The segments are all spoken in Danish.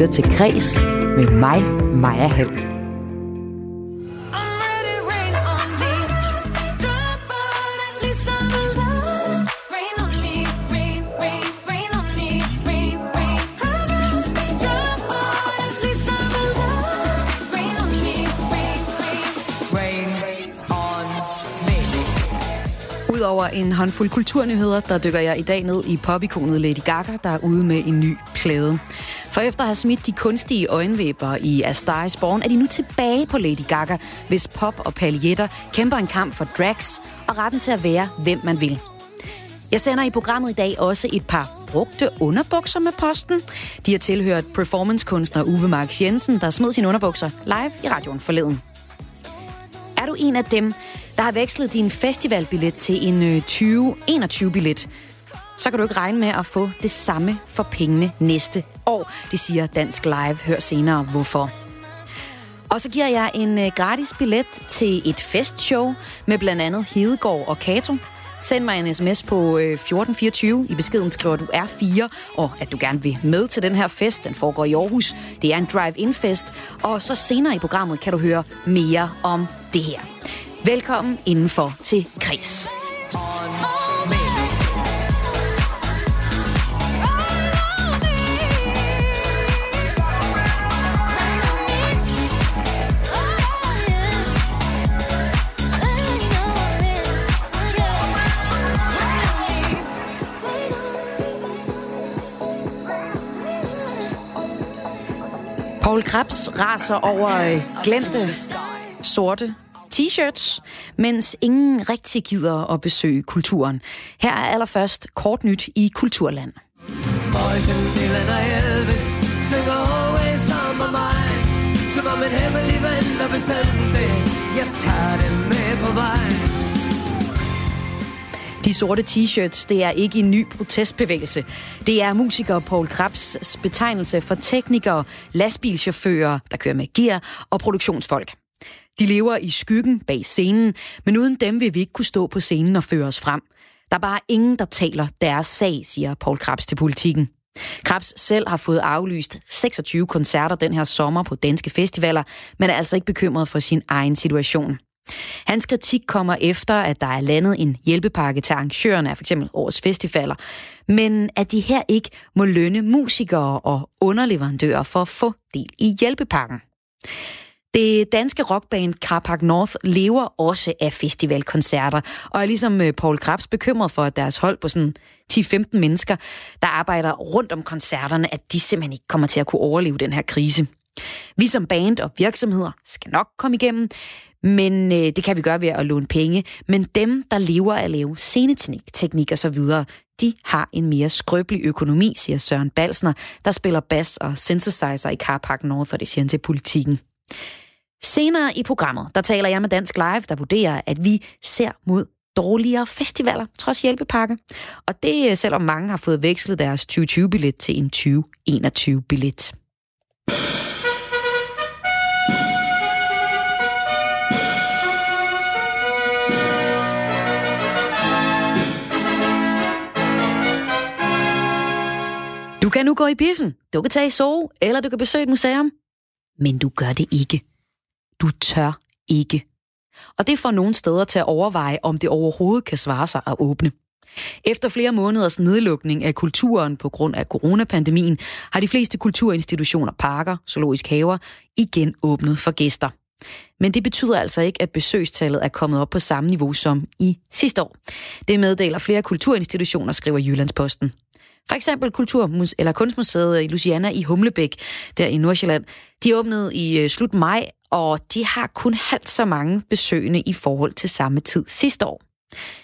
lytter til Græs med mig, Maja Hall. Udover en håndfuld kulturnyheder, der dykker jeg i dag ned i popikonet Lady Gaga, der er ude med en ny plade. For efter at have smidt de kunstige øjenvæber i A Star is Born, er de nu tilbage på Lady Gaga, hvis pop og paljetter kæmper en kamp for drags og retten til at være, hvem man vil. Jeg sender i programmet i dag også et par brugte underbukser med posten. De har tilhørt performancekunstner Uwe Marx Jensen, der smed sine underbukser live i radioen forleden. Er du en af dem, der har vekslet din festivalbillet til en øh, 2021-billet, så kan du ikke regne med at få det samme for pengene næste år. Det siger Dansk Live. Hør senere hvorfor. Og så giver jeg en øh, gratis billet til et festshow med blandt andet Hedegaard og Kato. Send mig en sms på øh, 1424. I beskeden skriver du R4, og at du gerne vil med til den her fest. Den foregår i Aarhus. Det er en drive-in-fest. Og så senere i programmet kan du høre mere om det her. Velkommen indenfor til Kris. Krebs raser over øh, glemte sorte t-shirts, mens ingen rigtig gider at besøge kulturen. Her er allerførst kort nyt i Kulturland. Boys and Dylan og Elvis synger always on my mind Som om en hemmelig ven, der bestemte Jeg tager det med på vej de sorte t-shirts, det er ikke en ny protestbevægelse. Det er musiker Paul Krabs betegnelse for teknikere, lastbilchauffører, der kører med gear, og produktionsfolk. De lever i skyggen bag scenen, men uden dem vil vi ikke kunne stå på scenen og føre os frem. Der er bare ingen, der taler deres sag, siger Paul Krabs til politikken. Krabs selv har fået aflyst 26 koncerter den her sommer på danske festivaler, men er altså ikke bekymret for sin egen situation. Hans kritik kommer efter, at der er landet en hjælpepakke til arrangørerne af f.eks. årets festivaler, men at de her ikke må lønne musikere og underleverandører for at få del i hjælpepakken. Det danske rockband Carpark North lever også af festivalkoncerter, og er ligesom øh, Paul Krabs bekymret for, at deres hold på sådan 10-15 mennesker, der arbejder rundt om koncerterne, at de simpelthen ikke kommer til at kunne overleve den her krise. Vi som band og virksomheder skal nok komme igennem, men øh, det kan vi gøre ved at låne penge. Men dem, der lever af at lave sceneteknik og så videre, de har en mere skrøbelig økonomi, siger Søren Balsner, der spiller bass og synthesizer i Carpark North, og det siger han til politikken. Senere i programmet, der taler jeg med Dansk Live, der vurderer, at vi ser mod dårligere festivaler, trods hjælpepakke. Og det øh, selvom mange har fået vekslet deres 2020-billet til en 2021-billet. Du kan nu gå i biffen, du kan tage i sove, eller du kan besøge et museum. Men du gør det ikke. Du tør ikke. Og det får nogle steder til at overveje, om det overhovedet kan svare sig at åbne. Efter flere måneders nedlukning af kulturen på grund af coronapandemien, har de fleste kulturinstitutioner, parker, zoologisk haver, igen åbnet for gæster. Men det betyder altså ikke, at besøgstallet er kommet op på samme niveau som i sidste år. Det meddeler flere kulturinstitutioner, skriver Jyllandsposten. For eksempel Kulturmus eller Kunstmuseet i Luciana i Humlebæk, der i Nordsjælland. De åbnede i øh, slut maj, og de har kun halvt så mange besøgende i forhold til samme tid sidste år.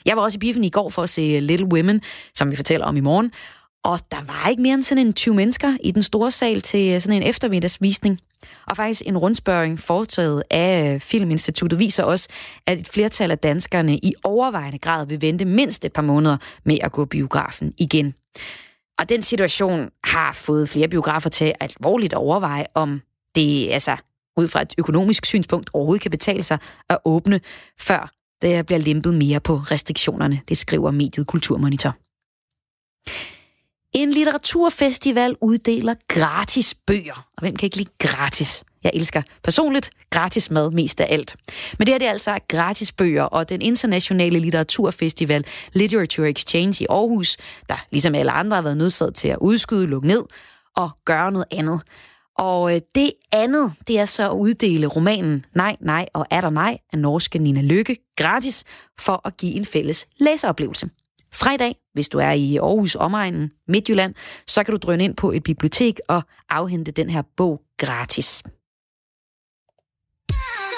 Jeg var også i biffen i går for at se øh, Little Women, som vi fortæller om i morgen, og der var ikke mere end sådan en 20 mennesker i den store sal til øh, sådan en eftermiddagsvisning. Og faktisk en rundspørging foretaget af Filminstituttet viser også, at et flertal af danskerne i overvejende grad vil vente mindst et par måneder med at gå biografen igen. Og den situation har fået flere biografer til at alvorligt overveje, om det altså ud fra et økonomisk synspunkt overhovedet kan betale sig at åbne, før der bliver lempet mere på restriktionerne, det skriver mediet Kulturmonitor. En litteraturfestival uddeler gratis bøger. Og hvem kan ikke lide gratis? Jeg elsker personligt gratis mad mest af alt. Men det her det er altså gratis bøger, og den internationale litteraturfestival Literature Exchange i Aarhus, der ligesom alle andre har været nødsaget til at udskyde, lukke ned og gøre noget andet. Og øh, det andet, det er så at uddele romanen Nej, nej og er der nej af norske Nina Lykke gratis for at give en fælles læseoplevelse. Fra i dag, hvis du er i Aarhus omegnen, Midtjylland, så kan du drøne ind på et bibliotek og afhente den her bog gratis. Yeah.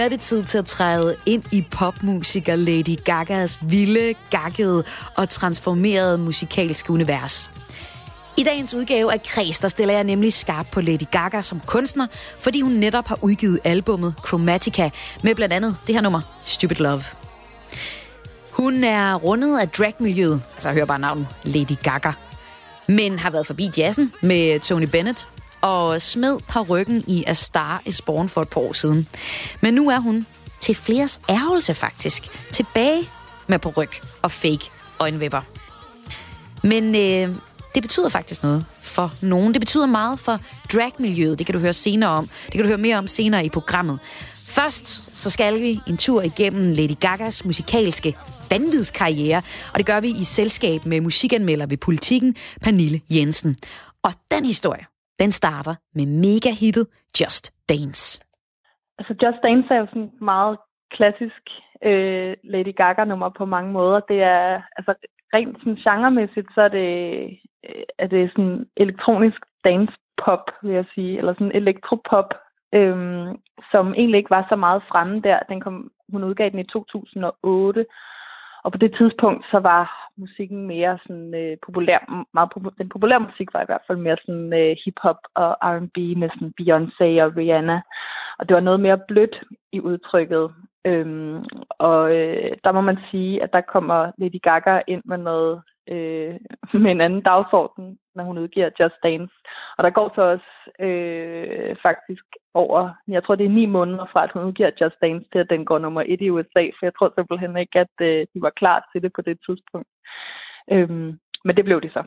Er det tid til at træde ind i popmusiker Lady Gagas vilde, gakkede og transformerede musikalske univers. I dagens udgave af Kreds, der stiller jeg nemlig skarp på Lady Gaga som kunstner, fordi hun netop har udgivet albummet Chromatica med blandt andet det her nummer, Stupid Love. Hun er rundet af dragmiljøet, altså hør bare navnet, Lady Gaga, men har været forbi jazzen med Tony Bennett, og smed på ryggen i A Star is Born for et par år siden. Men nu er hun til fleres ærgelse faktisk tilbage med på ryg og fake øjenvipper. Men øh, det betyder faktisk noget for nogen. Det betyder meget for dragmiljøet. Det kan du høre senere om. Det kan du høre mere om senere i programmet. Først så skal vi en tur igennem Lady Gagas musikalske vanvidskarriere, og det gør vi i selskab med musikanmelder ved Politiken, Pernille Jensen. Og den historie, den starter med mega-hittet Just Dance. Altså Just Dance er jo sådan meget klassisk øh, Lady Gaga-nummer på mange måder. Det er altså rent sådan genremæssigt, så er det, øh, er det sådan elektronisk dance-pop, vil jeg sige, eller sådan elektropop, øh, som egentlig ikke var så meget fremme der. Den kom, hun udgav den i 2008, og på det tidspunkt, så var musikken mere sådan øh, populær, meget populær, den populære musik var i hvert fald mere sådan øh, hip-hop og R&B med sådan Beyoncé og Rihanna. Og det var noget mere blødt i udtrykket. Øhm, og øh, der må man sige, at der kommer Lady Gaga ind med noget øh, med en anden dagsorden, når hun udgiver Just Dance. Og der går så også øh, faktisk over, jeg tror det er ni måneder fra, at hun udgiver Just Dance, til at den går nummer et i USA, for jeg tror simpelthen ikke, at øh, de var klar til det på det tidspunkt. Øhm, men det blev de så.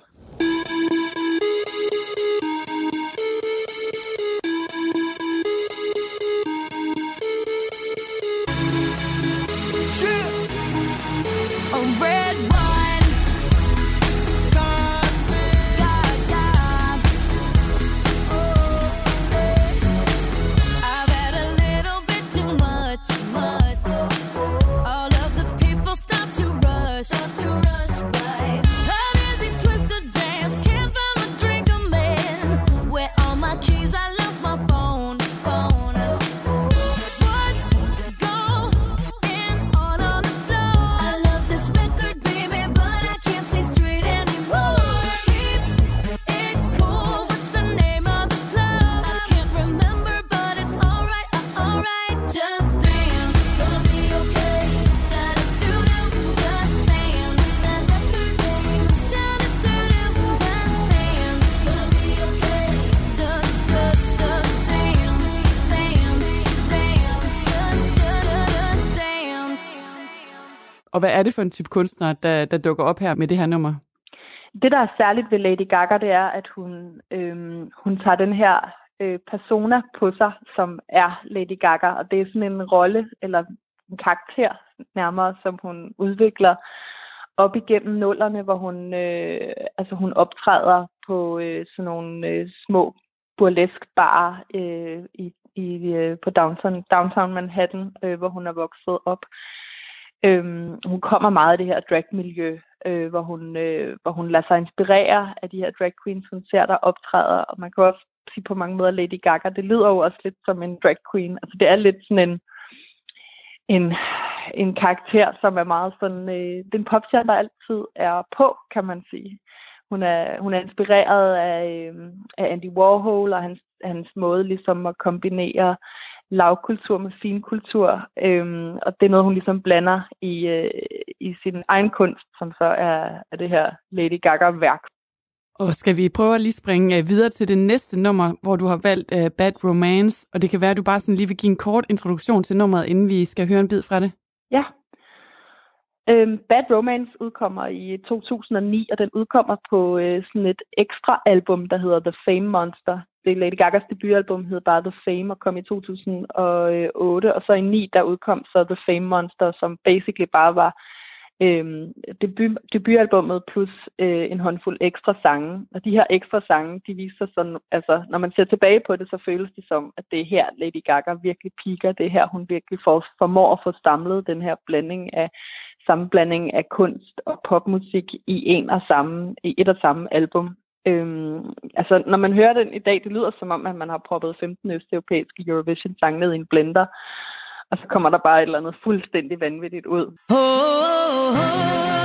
Hvad er det for en type kunstner, der, der dukker op her med det her nummer? Det, der er særligt ved Lady Gaga, det er, at hun, øhm, hun tager den her øh, persona på sig, som er Lady Gaga, og det er sådan en rolle, eller en karakter nærmere, som hun udvikler op igennem nullerne, hvor hun, øh, altså hun optræder på øh, sådan nogle øh, små burlesk bar øh, i, i, øh, på downtown, downtown Manhattan, øh, hvor hun er vokset op. Øhm, hun kommer meget af det her dragmiljø, øh, hvor, hun, øh, hvor hun lader sig inspirere af de her drag queens, hun ser der optræder, og man kan også sige på mange måder Lady Gaga, det lyder jo også lidt som en drag queen. Altså det er lidt sådan en, en en karakter, som er meget sådan, øh, den popstjerne, der altid er på, kan man sige. Hun er, hun er inspireret af, øh, af Andy Warhol og hans, hans måde ligesom at kombinere lavkultur med finkultur. Øhm, og det er noget, hun ligesom blander i, øh, i sin egen kunst, som så er, er det her Lady Gaga-værk. Og skal vi prøve at lige springe øh, videre til det næste nummer, hvor du har valgt uh, Bad Romance, og det kan være, at du bare sådan lige vil give en kort introduktion til nummeret, inden vi skal høre en bid fra det. Ja. Øhm, Bad Romance udkommer i 2009, og den udkommer på øh, sådan et ekstra album, der hedder The Fame Monster. Det Lady Gagas debutalbum, hed bare The Fame, og kom i 2008. Og så i 9, der udkom så The Fame Monster, som basically bare var øh, debut, debutalbummet plus øh, en håndfuld ekstra sange. Og de her ekstra sange, de viser sådan, altså når man ser tilbage på det, så føles det som, at det er her Lady Gaga virkelig piker. Det er her, hun virkelig får, formår at få samlet den her blanding af sammenblanding af kunst og popmusik i en og samme, i et og samme album. Øhm, altså, når man hører den i dag, det lyder som om, at man har proppet 15 østeuropæiske Eurovision-sange ned i en blender, og så kommer der bare et eller andet fuldstændig vanvittigt ud. Oh, oh, oh.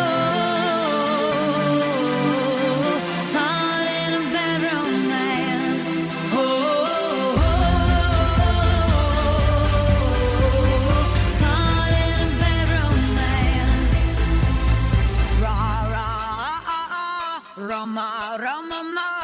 Og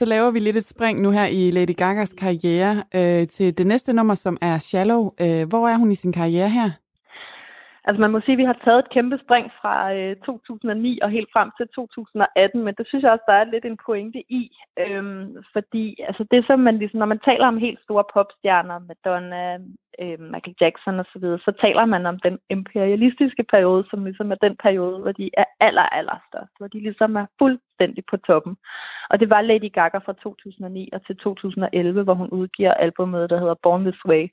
så laver vi lidt et spring nu her i Lady Gagas karriere øh, til det næste nummer, som er Shallow. Øh, hvor er hun i sin karriere her? Altså man må sige, at vi har taget et kæmpe spring fra øh, 2009 og helt frem til 2018, men det synes jeg også, der er lidt en pointe i, øhm, fordi altså det som man ligesom, når man taler om helt store popstjerner, Madonna, øh, Michael Jackson osv., så, så taler man om den imperialistiske periode, som ligesom er den periode, hvor de er aller, aller størst, hvor de ligesom er fuldstændig på toppen. Og det var Lady Gaga fra 2009 og til 2011, hvor hun udgiver albumet, der hedder Born This Way.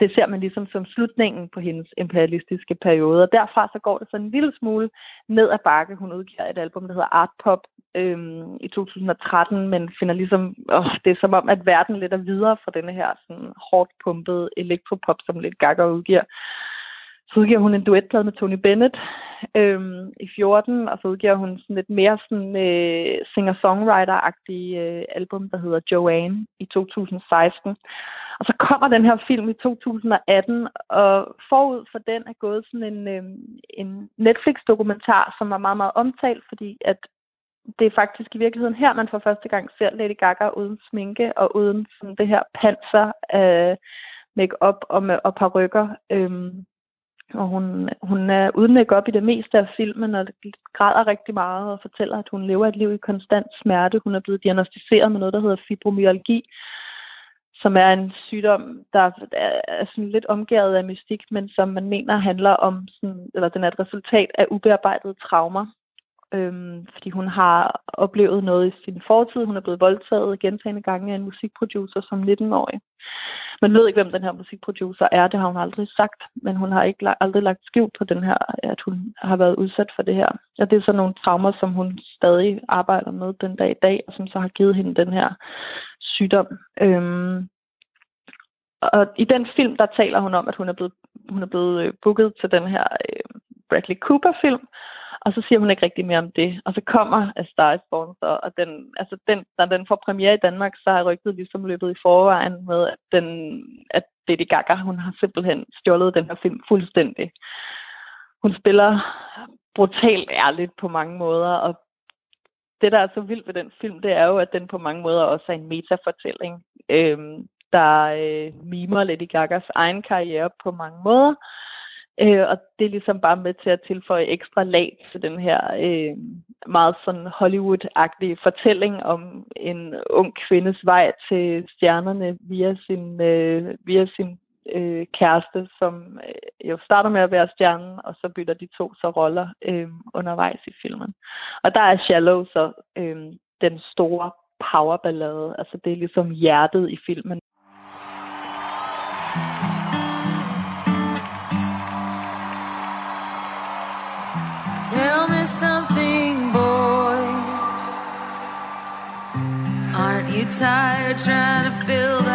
Det ser man ligesom som slutningen på hendes imperialistiske periode, og derfra så går det sådan en lille smule ned ad bakke. Hun udgiver et album, der hedder Art Pop øhm, i 2013, men finder ligesom, åh, det er som om, at verden lidt er videre fra denne her sådan hårdt pumpede elektropop, som lidt Gaga udgiver. Så udgiver hun en duetplade med Tony Bennett øhm, i 14, og så udgiver hun sådan lidt mere sådan, øh, singer-songwriter-agtig øh, album, der hedder Joanne i 2016. Og så kommer den her film i 2018, og forud for den er gået sådan en, øh, en Netflix-dokumentar, som er meget, meget omtalt, fordi at det er faktisk i virkeligheden her, man for første gang ser Lady Gaga uden sminke og uden sådan det her panser af make-up og, med, og parrykker. Øhm, og hun, hun er uden make-up i det meste af filmen og græder rigtig meget og fortæller, at hun lever et liv i konstant smerte. Hun er blevet diagnostiseret med noget, der hedder fibromyalgi, som er en sygdom, der er sådan lidt omgået af mystik, men som man mener handler om, sådan, eller den er et resultat af ubearbejdede traumer øhm, fordi hun har oplevet noget i sin fortid. Hun er blevet voldtaget gentagende gange af en musikproducer som 19-årig. Man ved ikke, hvem den her musikproducer er, det har hun aldrig sagt, men hun har ikke aldrig lagt skjult på den her, at hun har været udsat for det her. Og det er så nogle traumer, som hun stadig arbejder med den dag i dag, og som så har givet hende den her sygdom. Øhm, og i den film, der taler hun om, at hun er blevet, hun er blevet øh, booket til den her øh, Bradley Cooper-film, og så siger hun ikke rigtig mere om det. Og så kommer A Star is Born så, og den, altså den, når den får premiere i Danmark, så har rygtet ligesom løbet i forvejen med, at, den, at Lady Gaga, hun har simpelthen stjålet den her film fuldstændig. Hun spiller brutalt ærligt på mange måder, og det, der er så vildt ved den film, det er jo, at den på mange måder også er en metafortælling, øhm, der øh, mimer Lady Gagas egen karriere på mange måder Øh, og det er ligesom bare med til at tilføje ekstra lag til den her øh, meget sådan Hollywood-agtige fortælling om en ung kvindes vej til stjernerne via sin, øh, via sin øh, kæreste, som øh, jo starter med at være stjernen, og så bytter de to så roller øh, undervejs i filmen. Og der er Shallow så øh, den store powerballade, altså det er ligesom hjertet i filmen. Tell me something, boy. Aren't you tired trying to fill that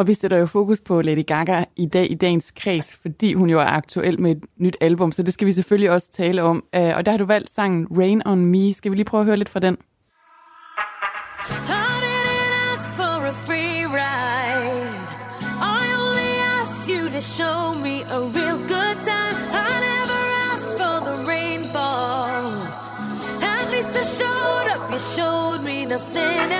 Og vi sætter jo fokus på Lady Gaga i dag i dagens kreds, fordi hun jo er aktuel med et nyt album, så det skal vi selvfølgelig også tale om. Øh, og der har du valgt sangen Rain on Me. Skal vi lige prøve at høre lidt fra den? For a free ride. I only asked you to show me a real good time. I never asked for the rainfall. At least I showed up. You showed me nothing else.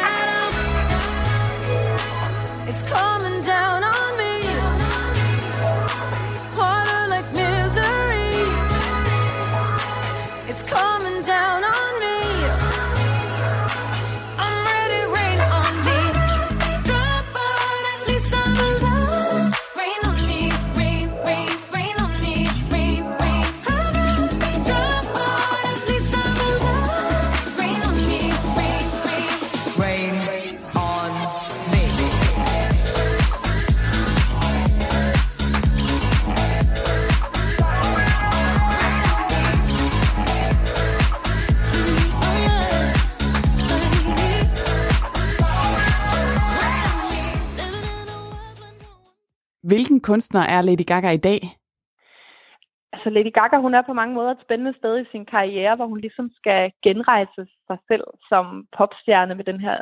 Kunstner er Lady Gaga i dag? Altså Lady Gaga, hun er på mange måder et spændende sted i sin karriere, hvor hun ligesom skal genrejse sig selv som popstjerne med den her,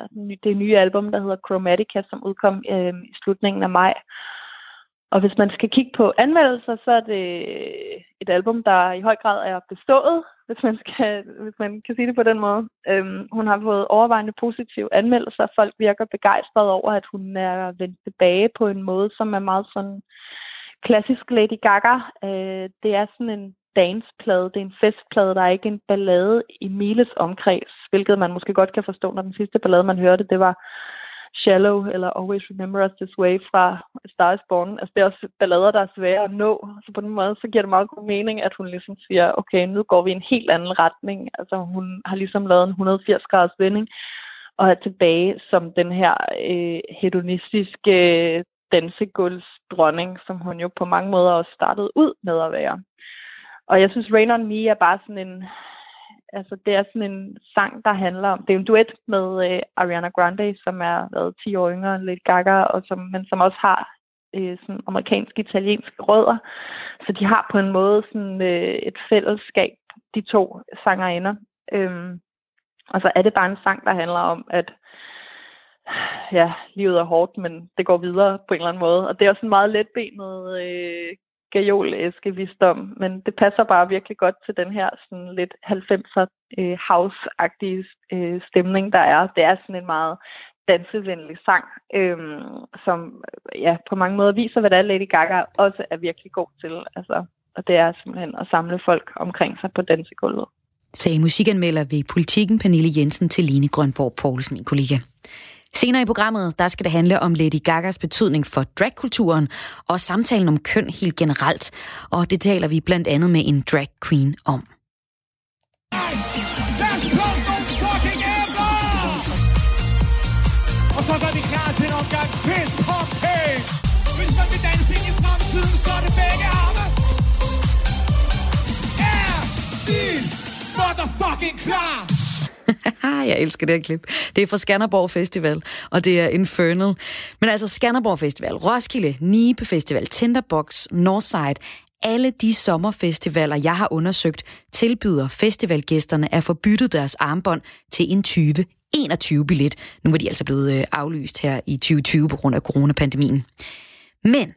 det nye album, der hedder Chromatica, som udkom øh, i slutningen af maj. Og hvis man skal kigge på anmeldelser, så er det et album, der i høj grad er bestået, hvis man, skal, hvis man kan sige det på den måde. Øhm, hun har fået overvejende positive anmeldelser. Folk virker begejstrede over, at hun er vendt tilbage på en måde, som er meget sådan klassisk Lady Gaga. Øh, det er sådan en danceplade, det er en festplade, der er ikke en ballade i Miles omkreds, hvilket man måske godt kan forstå, når den sidste ballade, man hørte, det var Shallow eller Always Remember Us This Way fra Star is Born. Altså det er også ballader, der er svære at nå. Så på den måde, så giver det meget god mening, at hun ligesom siger, okay, nu går vi i en helt anden retning. Altså hun har ligesom lavet en 180 graders vending og er tilbage som den her øh, hedonistiske øh, dansegulvsdronning, som hun jo på mange måder også startede ud med at være. Og jeg synes, Rain On Me er bare sådan en, altså det er sådan en sang, der handler om, det er en duet med øh, Ariana Grande, som er været 10 år yngre end Lady Gaga, og som, men som også har øh, sådan amerikanske italienske rødder. Så de har på en måde sådan øh, et fællesskab, de to sangerinder. Øhm, og så er det bare en sang, der handler om, at ja, livet er hårdt, men det går videre på en eller anden måde. Og det er også en meget letbenet øh, gajolæske visdom, men det passer bare virkelig godt til den her sådan lidt 90'er øh, house-agtige øh, stemning, der er. Det er sådan en meget dansevenlig sang, øh, som ja, på mange måder viser, hvad det er, Lady Gaga også er virkelig god til. Altså, og det er simpelthen at samle folk omkring sig på dansegulvet. sagde musikanmelder ved Politiken Pernille Jensen til Line Grønborg Poulsen, min kollega. Senere i programmet, der skal det handle om Lady Gagas betydning for dragkulturen og samtalen om køn helt generelt. Og det taler vi blandt andet med en drag queen om. Og så går vi klar til en omgang fist pop! Hvis man vil danse ind i fremtiden, så er det begge arme. Er de motherfucking klar? jeg elsker det her klip. Det er fra Skanderborg Festival, og det er Infernal. Men altså Skanderborg Festival, Roskilde, Nibe Festival, Tinderbox, Northside, alle de sommerfestivaler, jeg har undersøgt, tilbyder festivalgæsterne at få byttet deres armbånd til en 2021 billet. Nu var de altså blevet øh, aflyst her i 2020 på grund af coronapandemien. Men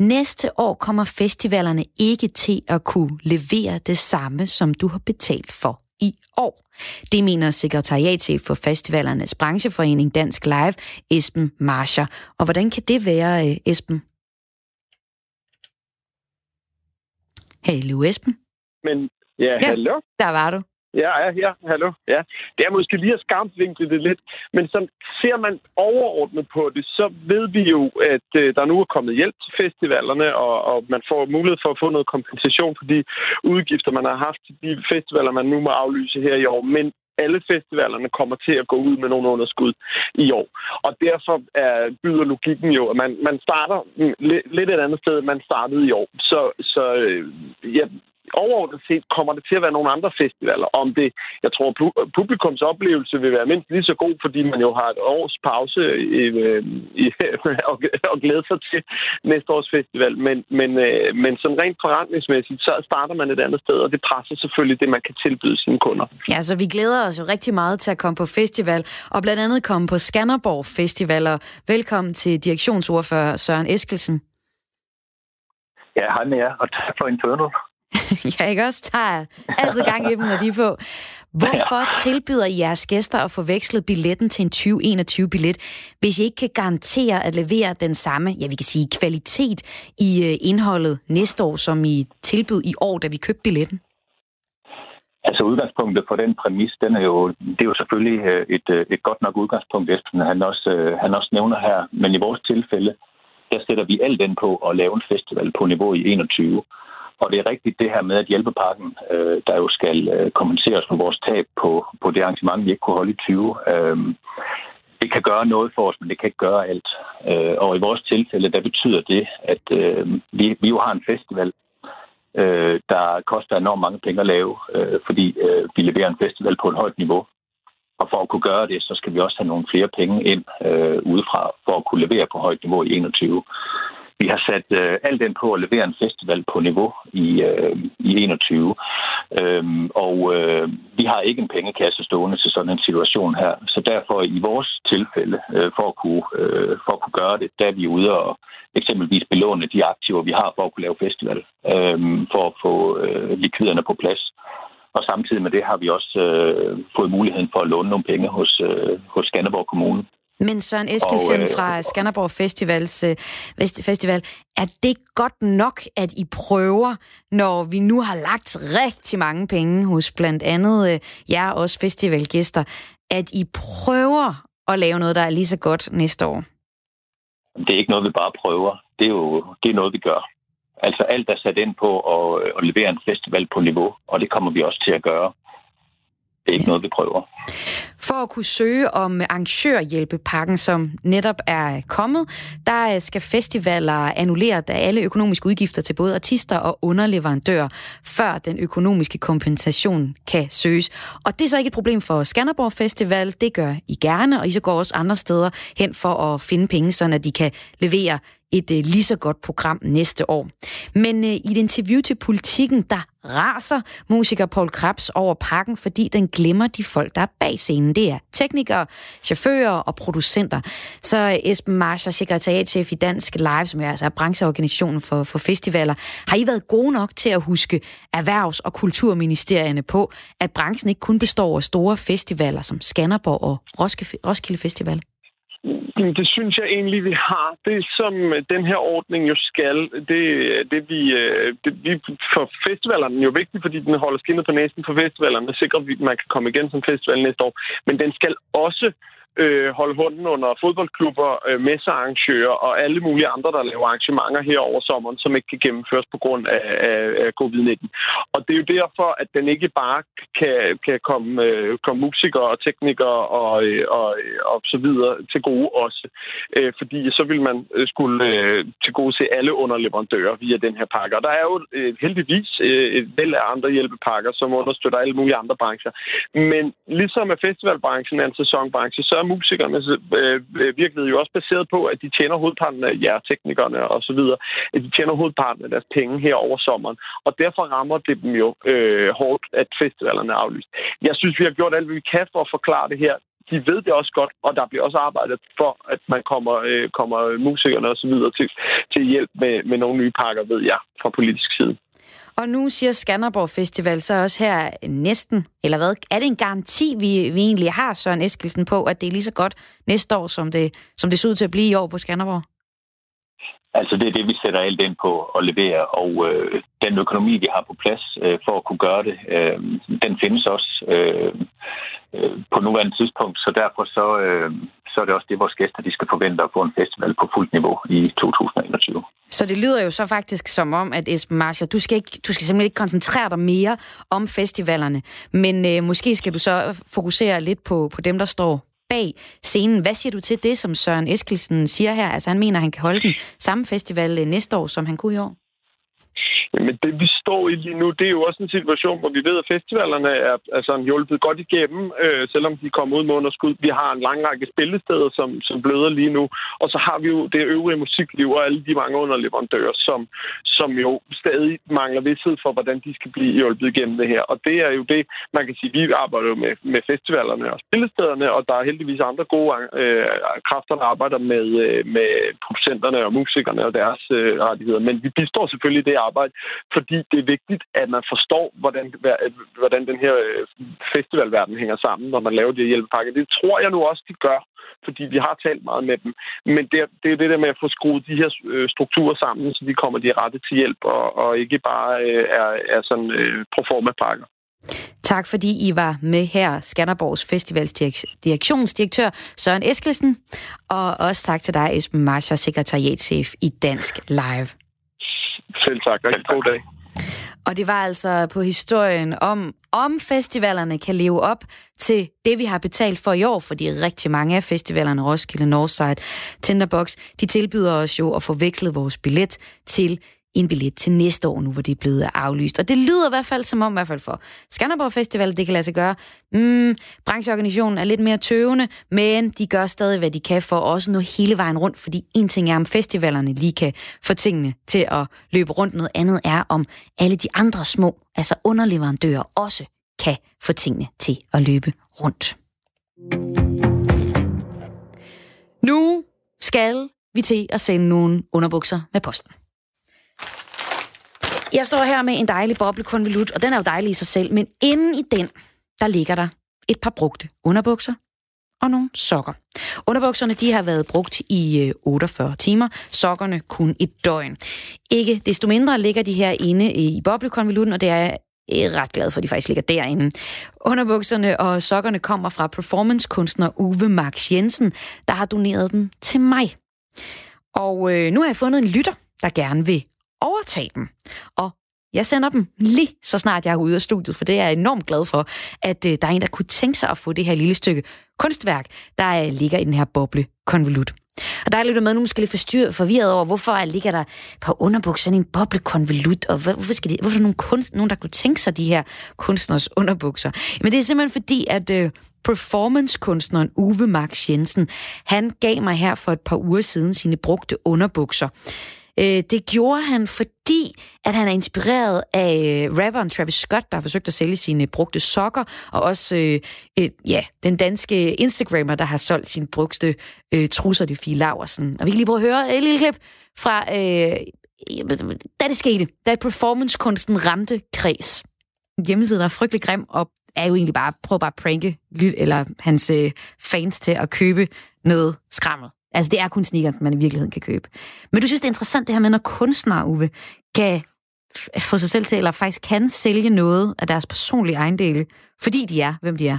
næste år kommer festivalerne ikke til at kunne levere det samme, som du har betalt for i år. Det mener sekretariatchef for festivalernes brancheforening Dansk Live, Esben Marscher. Og hvordan kan det være, øh, Esben? Hallo Esben. Men ja, Ja. ja. hallo? Der var du. Ja, ja, ja, hallo. Ja. Det er måske lige at skamvinkle det lidt, men som ser man overordnet på det, så ved vi jo, at øh, der nu er kommet hjælp til festivalerne, og, og man får mulighed for at få noget kompensation for de udgifter, man har haft til de festivaler, man nu må aflyse her i år. Men alle festivalerne kommer til at gå ud med nogle underskud i år. Og derfor er, byder logikken jo, at man, man starter mm, lidt et andet sted, end man startede i år. Så, så øh, ja, overordnet set kommer det til at være nogle andre festivaler. Om det, jeg tror, pu- publikums oplevelse vil være mindst lige så god, fordi man jo har et års pause i, øh, i, og, og glæde sig til næste års festival. Men, men, øh, men sådan rent forretningsmæssigt, så starter man et andet sted, og det presser selvfølgelig det, man kan tilbyde sine kunder. Ja, så vi glæder os jo rigtig meget til at komme på festival, og blandt andet komme på Skanderborg Festival. Og velkommen til direktionsordfører Søren Eskelsen. Ja, hej med jer, og tak for Infernal. ja, ikke også? Der er altid gang i dem, når de er på. Hvorfor tilbyder I jeres gæster at forveksle billetten til en 2021-billet, hvis I ikke kan garantere at levere den samme, ja, vi kan sige, kvalitet i øh, indholdet næste år, som I tilbød i år, da vi købte billetten? Altså udgangspunktet for den præmis, den er jo, det er jo selvfølgelig øh, et, øh, et godt nok udgangspunkt, Esben, han også, han også nævner her. Men i vores tilfælde, der sætter vi alt den på at lave en festival på niveau i 21. Og det er rigtigt det her med, at hjælpepakken, øh, der jo skal øh, kompenseres for vores tab på, på det arrangement, vi ikke kunne holde i 20, øh, det kan gøre noget for os, men det kan ikke gøre alt. Øh, og i vores tilfælde, der betyder det, at øh, vi, vi jo har en festival, øh, der koster enormt mange penge at lave, øh, fordi øh, vi leverer en festival på et højt niveau. Og for at kunne gøre det, så skal vi også have nogle flere penge ind øh, udefra, for at kunne levere på højt niveau i 21. Vi har sat øh, alt den på at levere en festival på niveau i, øh, i 21. Øhm, og øh, vi har ikke en pengekasse stående til sådan en situation her. Så derfor i vores tilfælde, øh, for, at kunne, øh, for at kunne gøre det, der er vi ude og eksempelvis belåne de aktiver, vi har for at kunne lave festival, øh, for at få øh, likviderne på plads. Og samtidig med det har vi også øh, fået muligheden for at låne nogle penge hos, øh, hos Skanderborg Kommune. Men Søren Eskelsen Og, øh, fra Skanderborg Festivals, øh, Festival, er det godt nok, at I prøver, når vi nu har lagt rigtig mange penge hos blandt andet øh, jer også festivalgæster, at I prøver at lave noget, der er lige så godt næste år? Det er ikke noget, vi bare prøver. Det er jo det er noget, vi gør. Altså alt er sat ind på at, at levere en festival på niveau, og det kommer vi også til at gøre. Det er ikke noget, vi prøver. For at kunne søge om arrangørhjælpepakken, som netop er kommet, der øh, skal festivaler annullere alle økonomiske udgifter til både artister og underleverandører, før den økonomiske kompensation kan søges. Og det er så ikke et problem for Skanderborg Festival, det gør I gerne, og I så går også andre steder hen for at finde penge, så de kan levere et øh, lige så godt program næste år. Men øh, i et interview til Politiken, der raser musiker Paul Krabs over pakken, fordi den glemmer de folk, der er bag scenen. Det er teknikere, chauffører og producenter. Så Esben Marscher, sekretariatchef i Dansk Live, som er altså er brancheorganisationen for, for festivaler, har I været gode nok til at huske erhvervs- og kulturministerierne på, at branchen ikke kun består af store festivaler som Skanderborg og Roskilde Festival? Det synes jeg egentlig, vi har. Det, som den her ordning jo skal, det, det, vi, øh, det vi for festivalerne jo vigtigt, fordi den holder skinnet på næsen for festivalerne, sikrer, at man kan komme igen som festival næste år. Men den skal også øh, Øh, holde hånden under fodboldklubber, øh, messearrangører og alle mulige andre, der laver arrangementer her over sommeren, som ikke kan gennemføres på grund af, af, af covid-19. Og det er jo derfor, at den ikke bare kan, kan komme, øh, komme musikere og teknikere og, øh, og, øh, og så videre til gode også. Øh, fordi så vil man øh, skulle øh, til gode se alle underleverandører via den her pakke. Og der er jo øh, heldigvis øh, et væld af andre hjælpepakker, som understøtter alle mulige andre brancher. Men ligesom at festivalbranchen er en sæsonbranche, så er musikernes øh, øh, virkelighed jo også baseret på, at de tjener hovedparten af jer teknikerne og så videre, at de tjener hovedparten af deres penge her over sommeren. Og derfor rammer det dem jo øh, hårdt, at festivalerne er aflyst. Jeg synes, vi har gjort alt, hvad vi kan for at forklare det her. De ved det også godt, og der bliver også arbejdet for, at man kommer, øh, kommer musikerne og så videre til, til hjælp med, med nogle nye pakker, ved jeg, fra politisk side. Og nu siger Skanderborg Festival så også her næsten, eller hvad, er det en garanti, vi, vi egentlig har, Søren Eskelsen, på, at det er lige så godt næste år, som det, som det ser ud til at blive i år på Skanderborg? Altså det er det, vi sætter alt ind på at levere, og øh, den økonomi, vi har på plads øh, for at kunne gøre det, øh, den findes også øh, øh, på nuværende tidspunkt, så derfor så, øh, så er det også det, vores gæster de skal forvente at få en festival på fuldt niveau i 2021. Så det lyder jo så faktisk som om, at Esben Marsha, du skal, ikke, du skal simpelthen ikke koncentrere dig mere om festivalerne, men øh, måske skal du så fokusere lidt på, på dem, der står bag scenen. Hvad siger du til det, som Søren Eskelsen siger her? Altså han mener, at han kan holde den samme festival øh, næste år, som han kunne i år. Men det, vi står i lige nu, det er jo også en situation, hvor vi ved, at festivalerne er altså, hjulpet godt igennem, øh, selvom de kommer ud med underskud. Vi har en lang række spillesteder, som, som bløder lige nu. Og så har vi jo det øvrige musikliv og alle de mange underleverandører, som, som jo stadig mangler vidsthed for, hvordan de skal blive hjulpet igennem det her. Og det er jo det, man kan sige, vi arbejder jo med, med festivalerne og spillestederne, og der er heldigvis andre gode øh, kræfter, der arbejder med, øh, med producenterne og musikerne og deres øh, rettigheder. Men vi bistår selvfølgelig det arbejde, fordi det er vigtigt, at man forstår, hvordan, hvordan den her øh, festivalverden hænger sammen, når man laver de her hjælpepakker. Det tror jeg nu også, de gør, fordi vi har talt meget med dem. Men det, er- det er det der med at få skruet de her øh, strukturer sammen, så de kommer de rette til hjælp, og, og ikke bare øh, er, er sådan øh, proforma-pakker. Tak fordi I var med her, Skanderborgs Festivals direktionsdirektør Søren Eskelsen, og også tak til dig, Esben Marscher, sekretariatschef i Dansk Live. Selv tak. Rigtig god dag. Og det var altså på historien om, om festivalerne kan leve op til det, vi har betalt for i år, fordi rigtig mange af festivalerne, Roskilde, Northside, Tinderbox, de tilbyder os jo at få vekslet vores billet til en billet til næste år, nu hvor det er blevet aflyst. Og det lyder i hvert fald som om, i hvert fald for Skanderborg Festival, det kan lade sig gøre. Mm, brancheorganisationen er lidt mere tøvende, men de gør stadig, hvad de kan for også nå hele vejen rundt, fordi en ting er, om festivalerne lige kan få tingene til at løbe rundt. Noget andet er, om alle de andre små, altså underleverandører, også kan få tingene til at løbe rundt. Nu skal vi til at sende nogle underbukser med posten. Jeg står her med en dejlig boblekonvolut, og den er jo dejlig i sig selv, men inden i den, der ligger der et par brugte underbukser og nogle sokker. Underbukserne de har været brugt i øh, 48 timer, sokkerne kun et døgn. Ikke desto mindre ligger de her inde i boblekonvolutten, og det er jeg er ret glad for, at de faktisk ligger derinde. Underbukserne og sokkerne kommer fra performancekunstner Uwe Max Jensen, der har doneret dem til mig. Og øh, nu har jeg fundet en lytter, der gerne vil overtage dem. Og jeg sender dem lige så snart jeg er ude af studiet, for det er jeg enormt glad for, at øh, der er en, der kunne tænke sig at få det her lille stykke kunstværk, der øh, ligger i den her boble konvolut. Og der er lidt med, nu måske lidt forstyrret, forvirret over, hvorfor ligger der på underbukser sådan en boblekonvolut, og hvorfor, skal de, hvorfor er der nogen, kunst, nogen, der kunne tænke sig de her kunstners underbukser? Men det er simpelthen fordi, at øh, performancekunstneren Uwe Max Jensen, han gav mig her for et par uger siden sine brugte underbukser. Øh, det gjorde han, fordi at han er inspireret af øh, rapperen Travis Scott, der har forsøgt at sælge sine brugte sokker, og også øh, øh, ja, den danske Instagrammer, der har solgt sine brugte øh, trusser, det Fie Laversen. Og vi kan lige prøve at høre et lille klip fra, øh, da det skete, da performancekunsten ramte kreds. Hjemmesiden er frygtelig grim, og er jo egentlig bare, prøv bare at pranke lyt, eller hans øh, fans til at købe noget skrammel. Altså, det er kun sneakers, man i virkeligheden kan købe. Men du synes, det er interessant det her med, når kunstnere, Uwe, kan få sig selv til, eller faktisk kan sælge noget af deres personlige ejendele, fordi de er, hvem de er.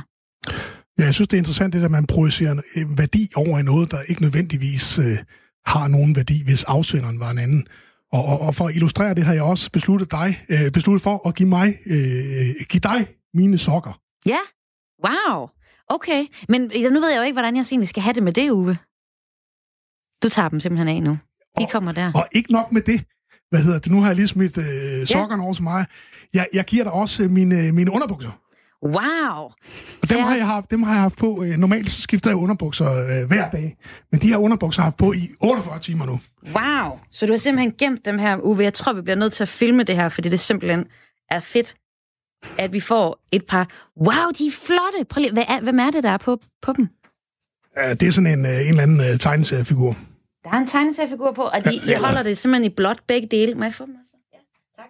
Ja, jeg synes, det er interessant, det der, man projicerer en værdi over i noget, der ikke nødvendigvis øh, har nogen værdi, hvis afsenderen var en anden. Og, og, og for at illustrere det, har jeg også besluttet, dig, øh, besluttet for at give mig, øh, give dig mine sokker. Ja, wow. Okay, men nu ved jeg jo ikke, hvordan jeg egentlig skal have det med det, Uwe. Du tager dem simpelthen af nu. De kommer der. Og ikke nok med det. Hvad hedder det? Nu har jeg lige smidt øh, sokkerne over til mig. Jeg, jeg giver dig også øh, mine, mine underbukser. Wow. Og dem jeg- har, jeg haft, dem har jeg haft på. Øh, normalt så skifter jeg underbukser øh, hver dag. Men de her underbukser har jeg haft på i 48 timer nu. Wow. Så du har simpelthen gemt dem her, Uwe. Jeg tror, vi bliver nødt til at filme det her, fordi det simpelthen er fedt, at vi får et par... Wow, de er flotte. Prøv lige, hvad er, hvem er det, der er på, på dem? Øh, det er sådan en, øh, en eller anden øh, tegneseriefigur. Der er en tegneseriefigur på, og de, Ja, jeg holder det simpelthen i blåt begge dele. Må jeg få dem også? Ja, tak.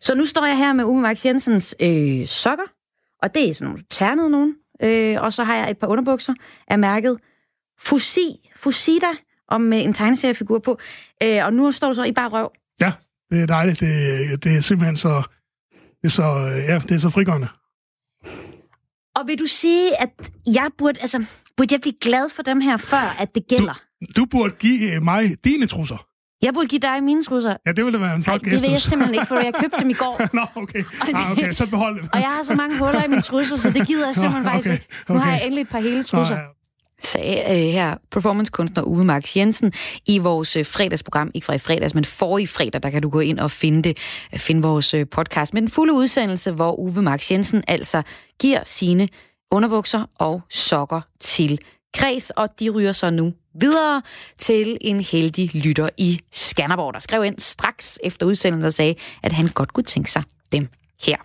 Så nu står jeg her med Uwe Max Jensens øh, sokker, og det er sådan nogle ternede nogen. Øh, og så har jeg et par underbukser af mærket Fusi, Fusida, og med en tegneseriefigur på. Øh, og nu står du så i bare røv. Ja, det er dejligt. Det, det er simpelthen så... Det er så, øh, ja, det er så frigørende. Og vil du sige, at jeg burde, altså, burde jeg blive glad for dem her, før at det gælder? Du burde give øh, mig dine trusser. Jeg burde give dig mine trusser. Ja, det ville da være en flot det vil jeg simpelthen ikke, for jeg købte dem i går. Nå, okay. det- Ah, okay, så behold dem. Og jeg har så mange huller i mine trusser, så det gider jeg simpelthen Nå, faktisk okay, ikke. Nu har jeg endelig et par hele trusser. Nå, ja. Sagde øh, her performancekunstner Uwe Max Jensen i vores øh, fredagsprogram. Ikke fra i fredags, men forrige fredag, der kan du gå ind og finde, det, øh, finde vores øh, podcast med den fulde udsendelse, hvor Uwe Max Jensen altså giver sine underbukser og sokker til kreds, og de ryger så nu videre til en heldig lytter i Skanderborg, der skrev ind straks efter udsendelsen og sagde, at han godt kunne tænke sig dem her.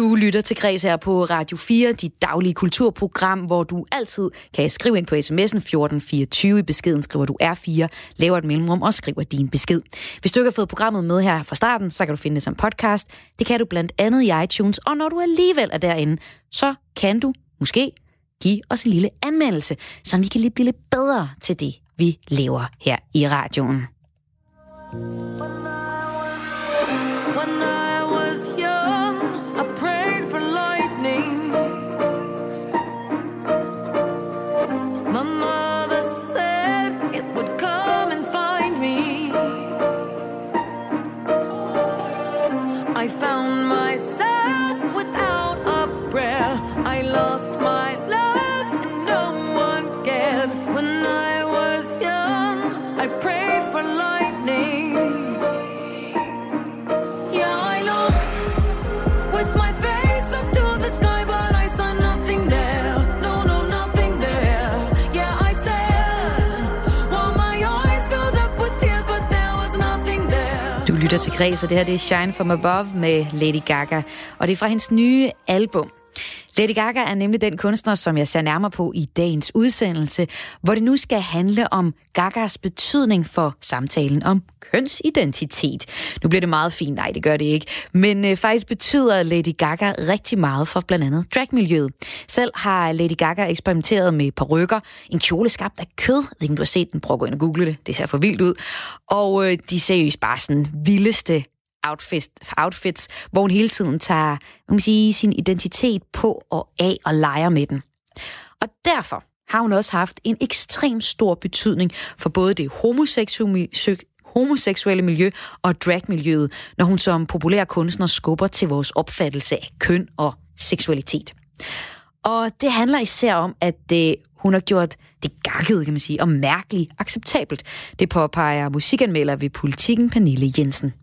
Du lytter til Græs her på Radio 4, dit daglige kulturprogram, hvor du altid kan skrive ind på sms'en 1424. I beskeden skriver du R4, laver et mellemrum og skriver din besked. Hvis du ikke har fået programmet med her fra starten, så kan du finde det som podcast. Det kan du blandt andet i iTunes, og når du alligevel er derinde, så kan du måske give os en lille anmeldelse, så vi kan blive lidt bedre til det, vi laver her i radioen. Lytter til Græs, og det her det er Shine From Above med Lady Gaga. Og det er fra hendes nye album. Lady Gaga er nemlig den kunstner, som jeg ser nærmere på i dagens udsendelse, hvor det nu skal handle om Gagas betydning for samtalen om kønsidentitet. Nu bliver det meget fint, nej det gør det ikke, men øh, faktisk betyder Lady Gaga rigtig meget for blandt andet dragmiljøet. Selv har Lady Gaga eksperimenteret med perukker, en kjole skabt af kød, jeg ved ikke du har set den, prøv at gå ind og google det, det ser for vildt ud, og øh, de er seriøst bare sådan vildeste outfits, outfits, hvor hun hele tiden tager man kan sige, sin identitet på og af og leger med den. Og derfor har hun også haft en ekstrem stor betydning for både det homoseksuelle, homoseksuelle miljø og dragmiljøet, når hun som populær kunstner skubber til vores opfattelse af køn og seksualitet. Og det handler især om, at det, hun har gjort det gakkede, kan man sige, og mærkeligt acceptabelt. Det påpeger musikanmelder ved Politiken Pernille Jensen.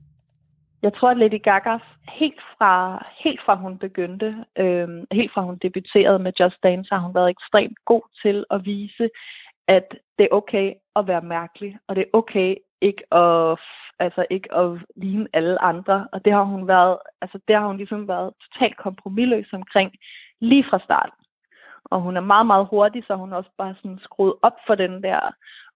Jeg tror, at Lady Gaga helt fra, helt fra hun begyndte, øh, helt fra hun debuterede med Just Dance, har hun været ekstremt god til at vise, at det er okay at være mærkelig, og det er okay ikke at, altså ikke at ligne alle andre. Og det har hun været, altså det har hun ligesom været totalt kompromilløs omkring lige fra starten. Og hun er meget, meget hurtig, så hun også bare sådan skruet op for den der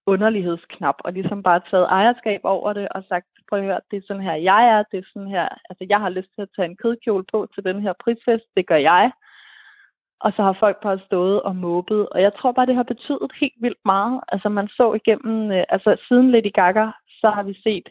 underlighedsknap, og ligesom bare taget ejerskab over det, og sagt, prøv at høre, det er sådan her, jeg er, det er sådan her, altså jeg har lyst til at tage en kødkjole på til den her prisfest, det gør jeg. og så har folk bare stået og måbet. Og jeg tror bare, det har betydet helt vildt meget. Altså man så igennem, øh, altså siden Lady Gaga, så har vi set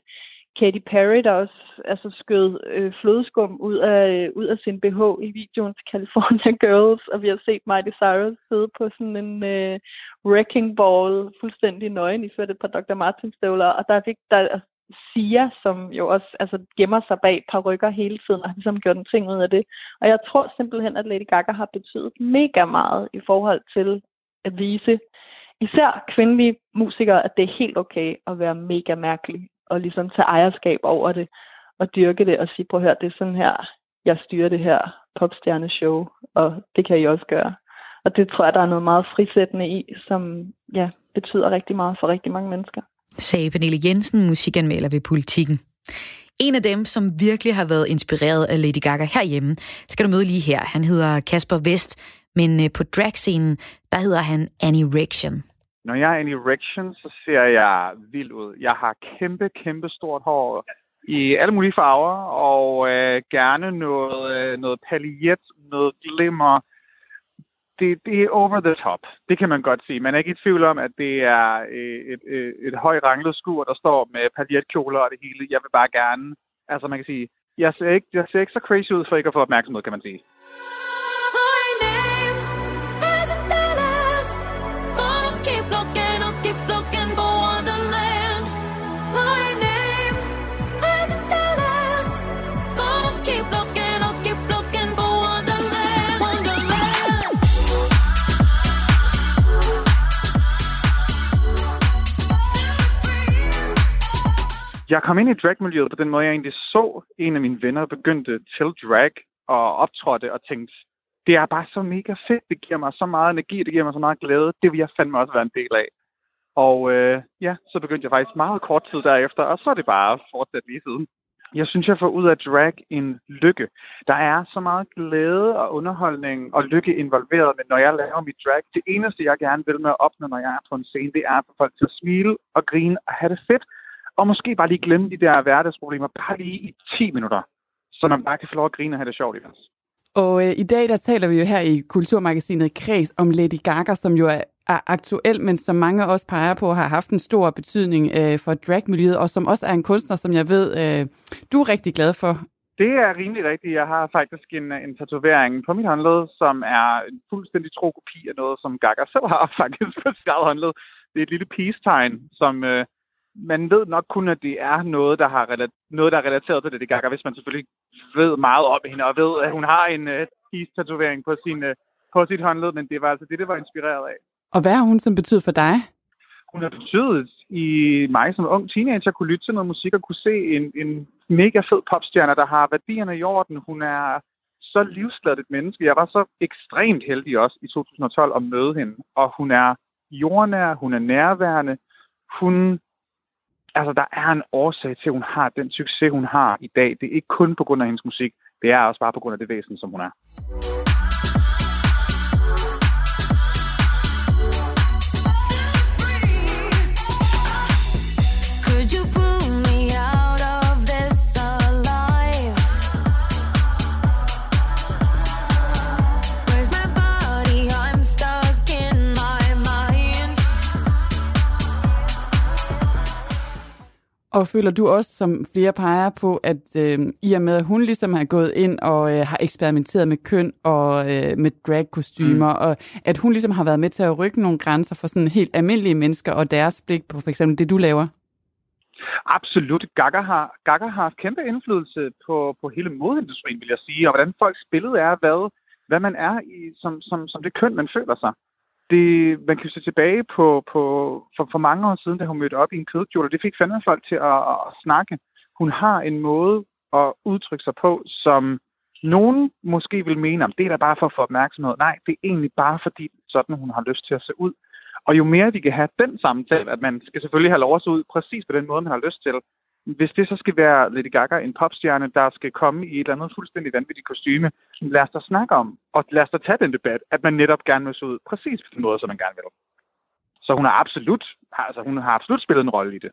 Katy Perry, der også altså, skød øh, flødeskum ud af, øh, ud af sin BH i videoen til California Girls, og vi har set Miley Cyrus sidde på sådan en øh, wrecking ball, fuldstændig nøgen, iført et par Dr. Martens støvler, og der fik, der, der Sia, som jo også altså, gemmer sig bag par rykker hele tiden, og har ligesom gjort en ting ud af det. Og jeg tror simpelthen, at Lady Gaga har betydet mega meget i forhold til at vise især kvindelige musikere, at det er helt okay at være mega mærkelig, og ligesom tage ejerskab over det, og dyrke det, og sige, prøv at høre, det er sådan her, jeg styrer det her popstjerneshow, og det kan I også gøre. Og det tror jeg, der er noget meget frisættende i, som ja, betyder rigtig meget for rigtig mange mennesker. Sagde Pernille Jensen, musikanmelder ved Politikken. En af dem, som virkelig har været inspireret af Lady Gaga herhjemme, skal du møde lige her. Han hedder Kasper Vest, men øh, på dragscenen, der hedder han Annie Rection. Når jeg er Annie Rection, så ser jeg vild ud. Jeg har kæmpe, kæmpe stort hår i alle mulige farver, og øh, gerne noget, øh, noget paljet, noget glimmer. Det, det er over the top. Det kan man godt sige. Man er ikke i tvivl om, at det er øh, et, øh, et, et højt ranglet skur, der står med paljetkjoler og det hele. Jeg vil bare gerne, altså man kan sige, jeg ser ikke, jeg ser ikke så crazy ud for ikke at få opmærksomhed, kan man sige. Jeg kom ind i dragmiljøet på den måde, jeg egentlig så en af mine venner begyndte til drag og optrådte og tænkte, det er bare så mega fedt, det giver mig så meget energi, det giver mig så meget glæde, det vil jeg fandme også være en del af. Og øh, ja, så begyndte jeg faktisk meget kort tid derefter, og så er det bare fortsat lige siden. Jeg synes, jeg får ud af drag en lykke. Der er så meget glæde og underholdning og lykke involveret, men når jeg laver mit drag, det eneste, jeg gerne vil med at opnå, når jeg er på en scene, det er at få folk til at smile og grine og have det fedt. Og måske bare lige glemme de der hverdagsproblemer, bare lige i 10 minutter, så man bare kan få lov at grine og have det sjovt imens. Og øh, i dag der taler vi jo her i Kulturmagasinet Kreds om Lady Gaga, som jo er, er aktuel, men som mange også peger på, har haft en stor betydning øh, for dragmiljøet, og som også er en kunstner, som jeg ved, øh, du er rigtig glad for. Det er rimelig rigtigt. Jeg har faktisk en, en tatovering på mit håndled, som er en fuldstændig tro kopi af noget, som Gaga selv har faktisk på sit eget håndled. Det er et lille peace-tegn, som øh, man ved nok kun, at det er noget, der, har relat- noget, der er relateret til det, Gaga, hvis man selvfølgelig ved meget om hende, og ved, at hun har en øh, peace-tatovering på, sin, øh, på sit håndled, men det var altså det, det var inspireret af. Og hvad har hun som betyder for dig? hun har betydet i mig som ung teenager kunne lytte til noget musik og kunne se en, en mega fed popstjerne, der har værdierne i orden. Hun er så livsglad et menneske. Jeg var så ekstremt heldig også i 2012 at møde hende. Og hun er jordnær, hun er nærværende. Hun, altså der er en årsag til, at hun har den succes, hun har i dag. Det er ikke kun på grund af hendes musik. Det er også bare på grund af det væsen, som hun er. Og føler du også, som flere peger på, at øh, i og med, at hun ligesom har gået ind og øh, har eksperimenteret med køn og øh, med dragkostymer, mm. og at hun ligesom har været med til at rykke nogle grænser for sådan helt almindelige mennesker og deres blik på for eksempel det, du laver? Absolut. Gaga har, Gaga har haft kæmpe indflydelse på, på hele modeindustrien, vil jeg sige, og hvordan folks billede er, hvad, hvad man er i, som, som, som det køn, man føler sig. Det, man kan jo se tilbage på, på for, for mange år siden, da hun mødte op i en kødkjole, og det fik fandme folk til at, at, at snakke. Hun har en måde at udtrykke sig på, som nogen måske vil mene, om det er da bare for at få opmærksomhed. Nej, det er egentlig bare fordi, sådan hun har lyst til at se ud. Og jo mere vi kan have den samtale, at man skal selvfølgelig have lov at se ud præcis på den måde, man har lyst til. Hvis det så skal være Lady Gaga, en popstjerne, der skal komme i et eller andet fuldstændig vanvittigt kostyme, lad os da snakke om, og lad os da tage den debat, at man netop gerne vil se ud præcis på den måde, som man gerne vil. Så hun har absolut, altså hun har absolut spillet en rolle i det.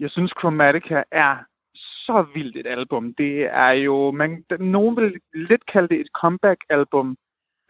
Jeg synes, Chromatica er så vildt et album. Det er jo, man, nogen vil lidt kalde det et comeback-album,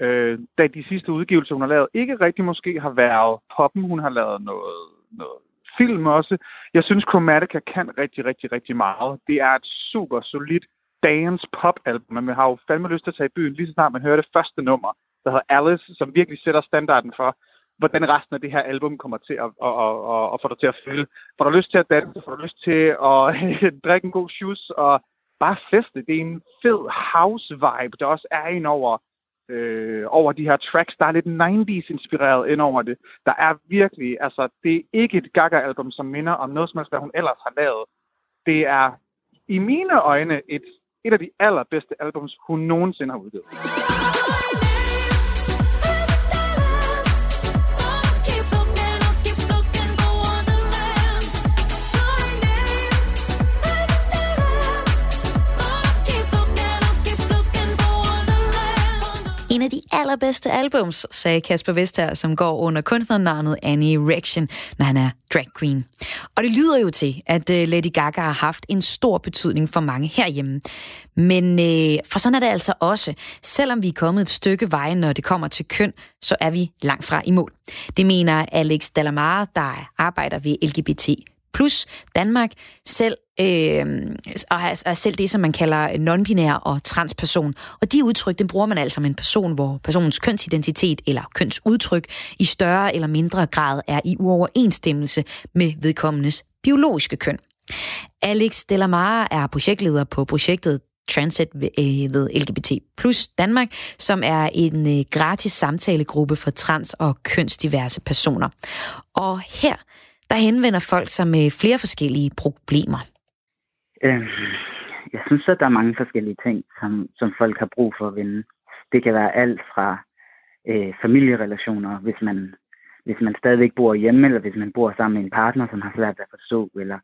Øh, da de sidste udgivelser, hun har lavet, ikke rigtig måske har været poppen. Hun har lavet noget, noget film også. Jeg synes, Chromatica kan rigtig, rigtig, rigtig meget. Det er et super solidt dance pop album, men man har jo fandme lyst til at tage i byen, lige så snart man hører det første nummer, der hedder Alice, som virkelig sætter standarden for, hvordan resten af det her album kommer til at, at, at, at, at få dig til at føle. Får du lyst til at danse, får du lyst til at drikke en god shoes og bare feste. Det er en fed house vibe, der også er ind over, øh, over de her tracks. Der er lidt 90s inspireret ind over det. Der er virkelig, altså det er ikke et Gaga-album, som minder om noget som helst, hvad hun ellers har lavet. Det er i mine øjne et, et af de allerbedste albums, hun nogensinde har udgivet. En af de allerbedste albums, sagde Kasper Vester, som går under kunstnernavnet Annie Rection, når han er drag queen. Og det lyder jo til, at øh, Lady Gaga har haft en stor betydning for mange herhjemme. Men øh, for sådan er det altså også. Selvom vi er kommet et stykke vej, når det kommer til køn, så er vi langt fra i mål. Det mener Alex Dalamare, der arbejder ved LGBT plus Danmark, selv, øh, og er er selv det, som man kalder non-binær og transperson. Og de udtryk, den bruger man altså som en person, hvor personens kønsidentitet eller kønsudtryk i større eller mindre grad er i uoverensstemmelse med vedkommendes biologiske køn. Alex Delamare er projektleder på projektet Transit ved, øh, LGBT plus Danmark, som er en øh, gratis samtalegruppe for trans- og kønsdiverse personer. Og her der henvender folk sig med flere forskellige problemer. Øh, jeg synes, at der er mange forskellige ting, som, som folk har brug for at vinde. Det kan være alt fra øh, familierelationer, hvis man, hvis man stadigvæk bor hjemme, eller hvis man bor sammen med en partner, som har svært ved at forstå, eller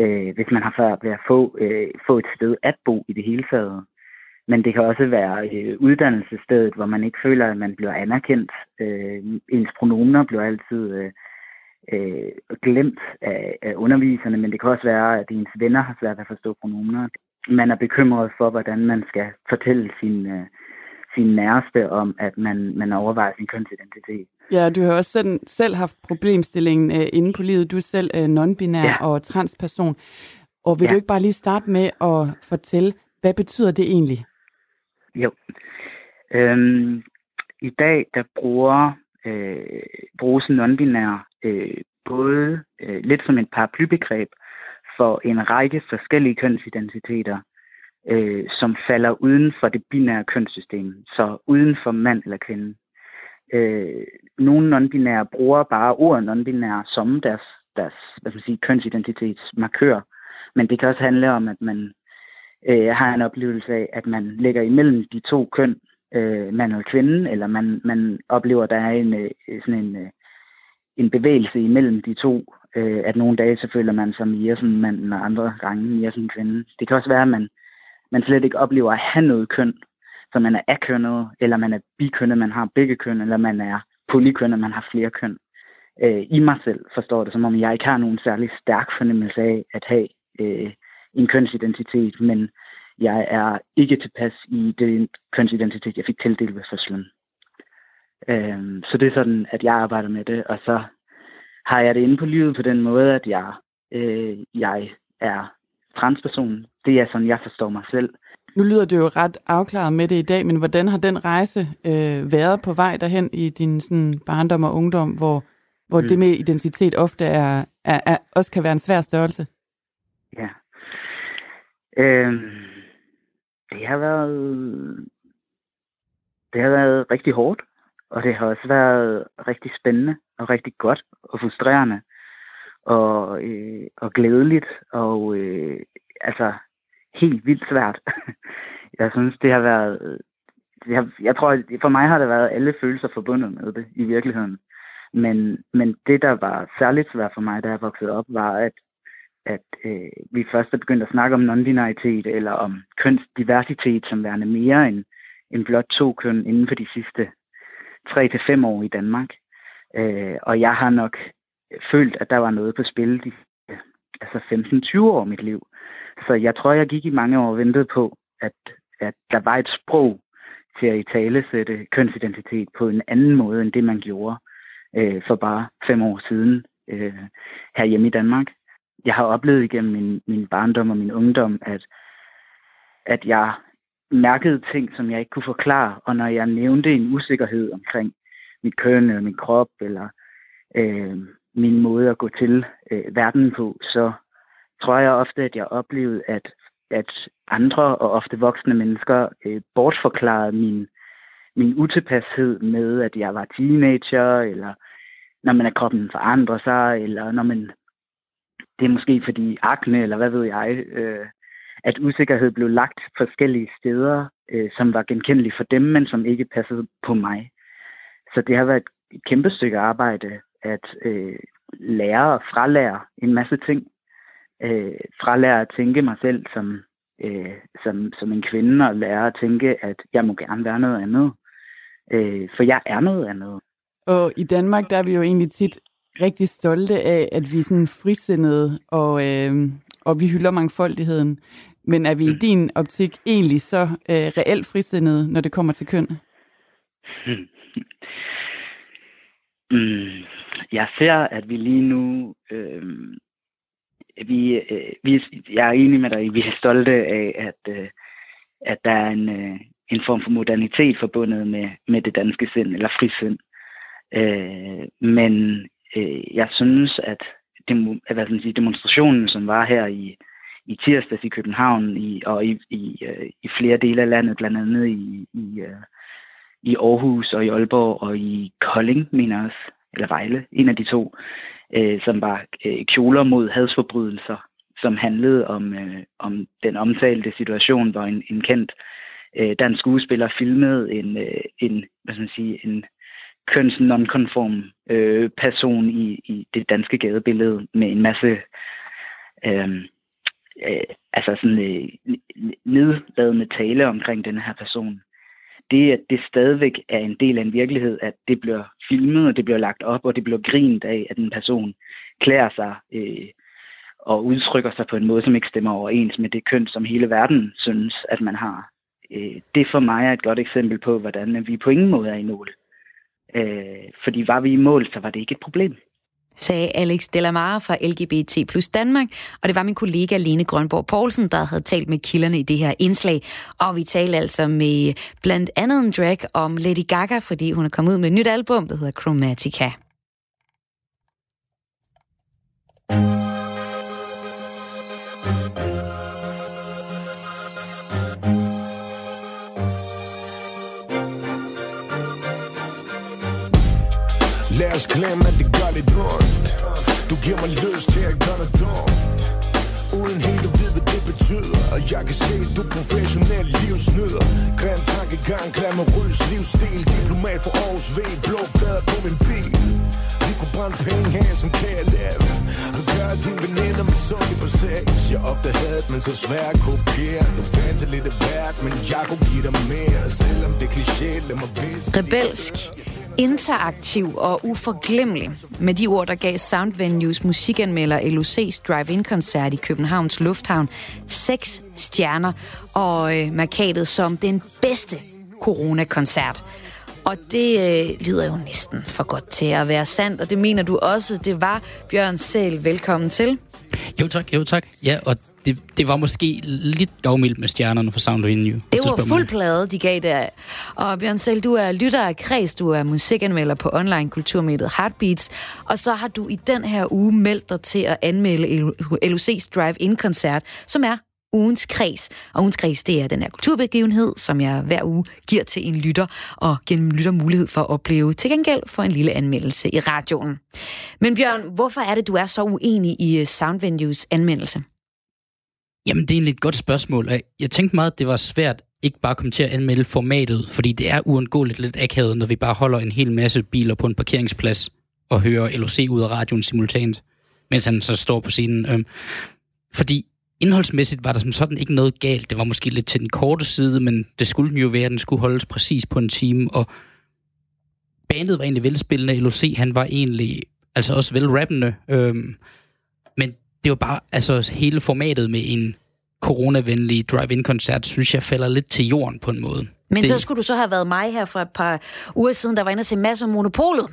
øh, hvis man har svært ved at få, øh, få et sted at bo i det hele taget. Men det kan også være øh, uddannelsesstedet, hvor man ikke føler, at man bliver anerkendt. Øh, ens pronomer bliver altid øh, øh, glemt af, af underviserne, men det kan også være, at ens venner har svært ved at forstå pronomer. Man er bekymret for, hvordan man skal fortælle sin, øh, sin næreste om, at man, man overvejer sin kønsidentitet. Ja, du har også selv, selv haft problemstillingen øh, inde på livet. Du er selv øh, non-binær ja. og transperson. Og vil ja. du ikke bare lige starte med at fortælle, hvad betyder det egentlig? Jo. Øhm, I dag, der bruger, øh, bruges non-binær øh, både øh, lidt som et paraplybegreb for en række forskellige kønsidentiteter, øh, som falder uden for det binære kønssystem, så uden for mand eller kvinde. Øh, nogle non-binære bruger bare ordet non-binær som deres, deres hvad skal man sige, kønsidentitetsmarkør, men det kan også handle om, at man øh, har en oplevelse af, at man ligger imellem de to køn, øh, mand og kvinde, eller man, man oplever, at der er en, øh, sådan en, øh, en bevægelse imellem de to. Øh, at nogle dage så føler man sig mere som mand, og andre gange mere som kvinde. Det kan også være, at man, man slet ikke oplever at have noget køn, så man er akønnet, eller man er bikønnet, man har begge køn, eller man er polykønnet, man har flere køn. Øh, I mig selv forstår det, som om jeg ikke har nogen særlig stærk fornemmelse af at have øh, en kønsidentitet, men jeg er ikke tilpas i den kønsidentitet, jeg fik tildelt ved fødslen. Øhm, så det er sådan, at jeg arbejder med det, og så har jeg det inde på livet på den måde, at jeg, øh, jeg er transperson. Det er sådan, jeg forstår mig selv. Nu lyder det jo ret afklaret med det i dag, men hvordan har den rejse øh, været på vej derhen i din sådan, barndom og ungdom, hvor, hvor mm. det med identitet ofte er, er, er, også kan være en svær størrelse? Ja. Øhm, det har været det har været rigtig hårdt. Og det har også været rigtig spændende og rigtig godt og frustrerende og, øh, og glædeligt og øh, altså helt vildt svært. jeg synes, det har været... Det har, jeg tror, for mig har det været alle følelser forbundet med det i virkeligheden. Men, men det, der var særligt svært for mig, da jeg voksede op, var, at, at øh, vi først er begyndt at snakke om non-binaritet eller om kønsdiversitet som værende mere end, end blot to køn inden for de sidste 3 til fem år i Danmark. Øh, og jeg har nok følt, at der var noget på spil de altså 15-20 år af mit liv. Så jeg tror, jeg gik i mange år og ventede på, at, at der var et sprog til at i tale sætte kønsidentitet på en anden måde, end det man gjorde øh, for bare fem år siden øh, herhjemme i Danmark. Jeg har oplevet igennem min, min barndom og min ungdom, at, at jeg mærkede ting, som jeg ikke kunne forklare, og når jeg nævnte en usikkerhed omkring mit køn eller min krop, eller øh, min måde at gå til øh, verden på, så tror jeg ofte, at jeg oplevede, at, at andre og ofte voksne mennesker øh, bortforklarede min, min utilpashed med, at jeg var teenager, eller når man er kroppen forandrer sig, eller når man, det er måske fordi akne, eller hvad ved jeg, øh, at usikkerhed blev lagt forskellige steder, øh, som var genkendelige for dem, men som ikke passede på mig. Så det har været et kæmpe stykke arbejde at øh, lære og fralære en masse ting. Øh, fralære at tænke mig selv som, øh, som, som en kvinde, og lære at tænke, at jeg må gerne være noget andet. Øh, for jeg er noget andet. Og i Danmark, der er vi jo egentlig tit rigtig stolte af, at vi er sådan frisindede, og, øh, og vi hylder mangfoldigheden. Men er vi i din optik egentlig så øh, reelt frisindede, når det kommer til køn? Mm, jeg ser, at vi lige nu, øh, vi, øh, vi, jeg er enig med dig, vi er stolte af, at, øh, at der er en, øh, en form for modernitet forbundet med, med det danske sind, eller frisind. Øh, men øh, jeg synes, at, demo, hvad skal man sige, demonstrationen, som var her i, i tirsdags i København i, og i, i, øh, i flere dele af landet, blandt andet i, i, øh, i Aarhus og i Aalborg og i Kolding, mener jeg også, eller Vejle, en af de to, øh, som var øh, kjoler mod hadsforbrydelser, som handlede om, øh, om den omtalte situation, hvor en, en kendt øh, dansk skuespiller filmede en, øh, en, hvad skal man sige, en køns nonkonform øh, person i, i det danske gadebillede med en masse øh, øh, altså sådan øh, nedladende tale omkring den her person det, at det stadigvæk er en del af en virkelighed, at det bliver filmet, og det bliver lagt op, og det bliver grint af, at en person klæder sig øh, og udtrykker sig på en måde, som ikke stemmer overens med det køn, som hele verden synes, at man har. Øh, det for mig er et godt eksempel på, hvordan vi på ingen måde er i mål. Øh, fordi var vi i mål, så var det ikke et problem sagde Alex Delamare fra LGBT plus Danmark, og det var min kollega Lene Grønborg Poulsen, der havde talt med kilderne i det her indslag. Og vi talte altså med blandt andet en drag om Lady Gaga, fordi hun er kommet ud med et nyt album, der hedder Chromatica. Lad os glemme, at det gør lidt ondt. Du giver mig lyst til at gøre noget dumt Uden helt at vide, hvad det betyder. Og jeg kan se, at du er professionel livsnyder. Grim tankegang, glamourøs livsstil. Diplomat for Aarhus V, blå plader på min bil. Vi kunne brænde penge her som KLF Og gøre dine veninder med sundt på sex. Jeg ofte havde men så svært at kopiere. Du fandt til lidt af hvert, men jeg kunne give dig mere. Selvom det er kliché, lad mig vise Rebelsk, interaktiv og uforglemmelig. Med de ord, der gav Sound Venues musikanmelder LOC's Drive-In-koncert i Københavns Lufthavn seks stjerner og øh, markadet som den bedste coronakoncert. Og det øh, lyder jo næsten for godt til at være sandt, og det mener du også, det var Bjørn Sæl. Velkommen til. Jo tak, jo tak. Ja, og det, det var måske lidt dogmildt med stjernerne for Sound Venue. hvis Det var fuld plade, de gav der. Og Bjørn selv, du er lytter af Kreds, du er musikanmelder på online kulturmediet Heartbeats, og så har du i den her uge meldt dig til at anmelde LOC's Drive-In-koncert, som er ugens kreds. Og ugens kreds, det er den her kulturbegivenhed, som jeg hver uge giver til en lytter, og giver en lytter mulighed for at opleve til gengæld for en lille anmeldelse i radioen. Men Bjørn, hvorfor er det, du er så uenig i øh, Sound Venues anmeldelse? Jamen, det er egentlig et godt spørgsmål. Jeg tænkte meget, at det var svært ikke bare at komme til at anmelde formatet, fordi det er uundgåeligt lidt akavet, når vi bare holder en hel masse biler på en parkeringsplads og hører LOC ud af radioen simultant, mens han så står på scenen. Øhm, fordi indholdsmæssigt var der som sådan ikke noget galt. Det var måske lidt til den korte side, men det skulle jo være, at den skulle holdes præcis på en time, og bandet var egentlig velspillende. LOC, han var egentlig altså også velrappende, øhm, men det var bare, altså hele formatet med en coronavenlig drive-in-koncert, synes jeg falder lidt til jorden på en måde. Men Det- så skulle du så have været mig her for et par uger siden, der var inde og se masser om Monopolet,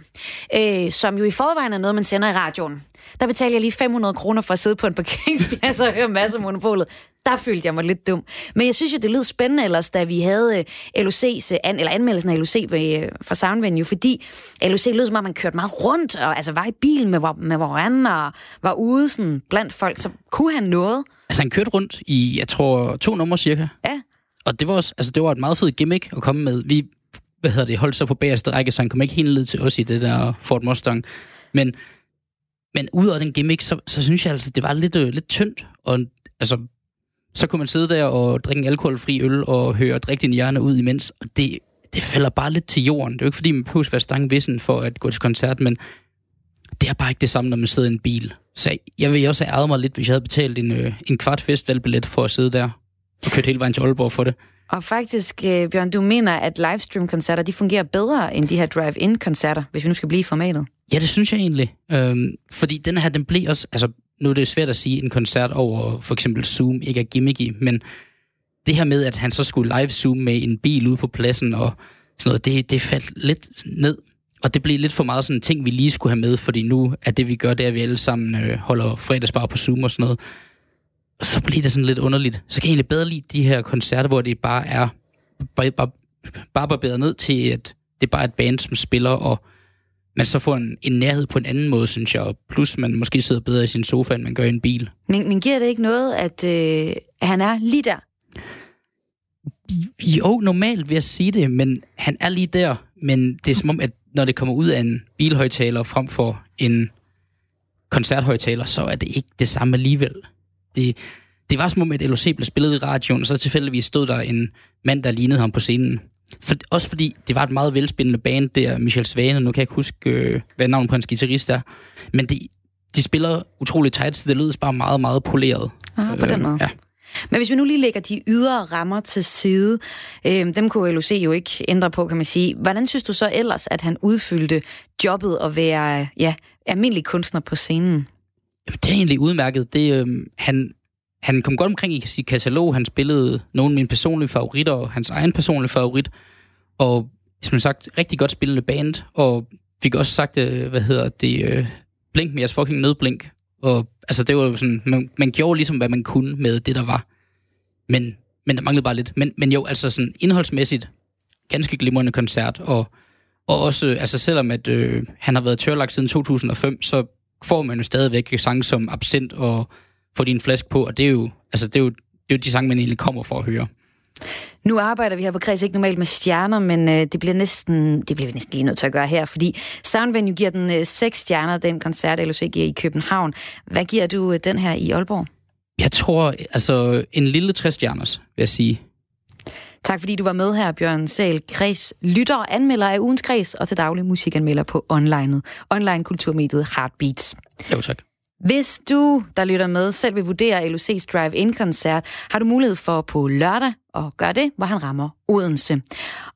øh, som jo i forvejen er noget, man sender i radioen. Der betalte jeg lige 500 kroner for at sidde på en parkeringsplads og høre masser om Monopolet. Der følte jeg mig lidt dum. Men jeg synes jo, det lød spændende ellers, da vi havde øh, LOC's, øh, an, eller anmeldelsen af LOC ved, øh, for Soundvenue, fordi LOC lød som om, man kørte meget rundt, og altså var i bilen med, med hverandre, og var ude sådan blandt folk, så kunne han noget. Altså, han kørte rundt i, jeg tror, to numre cirka. Ja. Og det var, også, altså, det var et meget fedt gimmick at komme med. Vi hvad hedder det, holdt så på bagerste række, så han kom ikke helt ned til os i det der Ford Mustang. Men, men ud af den gimmick, så, så synes jeg altså, det var lidt, øh, lidt tyndt. Og altså, så kunne man sidde der og drikke en alkoholfri øl og høre drikke din hjerne ud imens. Og det, det falder bare lidt til jorden. Det er jo ikke, fordi man behøver at være stangvissen for at gå til koncert, men det er bare ikke det samme, når man sidder i en bil. Så jeg vil også have mig lidt, hvis jeg havde betalt en, øh, en kvart festivalbillet for at sidde der og kørt hele vejen til Aalborg for det. Og faktisk, øh, Bjørn, du mener, at livestream-koncerter, de fungerer bedre end de her drive-in-koncerter, hvis vi nu skal blive i formatet. Ja, det synes jeg egentlig. Øhm, fordi den her, den blev også... Altså, nu er det svært at sige, at en koncert over for eksempel Zoom ikke er gimmicky, men det her med, at han så skulle live-zoom med en bil ude på pladsen og sådan noget, det, det faldt lidt ned. Og det blev lidt for meget sådan en ting, vi lige skulle have med, fordi nu er det, vi gør, det er, at vi alle sammen øh, holder fredagsbar på Zoom og sådan noget. Og så bliver det sådan lidt underligt. Så kan jeg egentlig bedre lide de her koncerter, hvor det bare er bare, bare, bare barberet ned til, at det er bare et band, som spiller, og man så får en, en nærhed på en anden måde, synes jeg. Plus man måske sidder bedre i sin sofa, end man gør i en bil. Men, men giver det ikke noget, at øh, han er lige der? Jo, normalt vil jeg sige det, men han er lige der. Men det er som om, at når det kommer ud af en bilhøjtaler frem for en koncerthøjtaler, så er det ikke det samme alligevel. Det, det var som om, at LOC blev spillet i radioen, og så tilfældigvis stod der en mand, der lignede ham på scenen. For, også fordi det var et meget velspillende band, der Michel Svane, nu kan jeg ikke huske, øh, hvad navnet på hans guitarist er. Men de, de spiller utroligt tight, så det lød bare meget, meget poleret. Ah, på den måde. Ja. Men hvis vi nu lige lægger de ydre rammer til side, øh, dem kunne LOC jo ikke ændre på, kan man sige. Hvordan synes du så ellers, at han udfyldte jobbet at være ja, almindelig kunstner på scenen? Jamen, det er egentlig udmærket. Det, øh, han, han kom godt omkring i sit katalog. Han spillede nogle af mine personlige favoritter, og hans egen personlige favorit. Og som sagt, rigtig godt spillende band. Og fik også sagt, øh, hvad hedder det, øh, blink med jeres fucking nødblink. Og altså, det var sådan, man, man gjorde ligesom, hvad man kunne med det, der var. Men, men der manglede bare lidt. Men, men jo, altså sådan indholdsmæssigt, ganske glimrende koncert. Og, og også, øh, altså selvom at, øh, han har været tørlagt siden 2005, så får man jo stadigvæk sange som Absint og få din flaske på, og det er jo, altså det er jo, det er jo de sange, man egentlig kommer for at høre. Nu arbejder vi her på Kreds ikke normalt med stjerner, men øh, det bliver næsten det bliver vi næsten lige nødt til at gøre her, fordi Soundvenue giver den øh, seks stjerner, den koncert, LOC giver i København. Hvad giver du øh, den her i Aalborg? Jeg tror, altså en lille 60-stjerners, vil jeg sige. Tak fordi du var med her, Bjørn Sal Kreds, lytter og anmelder af ugens kreds, og til daglig musikanmelder på onlineet. Online kulturmediet Heartbeats. Jo, tak. Hvis du, der lytter med, selv vil vurdere LOC's Drive-In-koncert, har du mulighed for på lørdag og gør det, hvor han rammer Odense.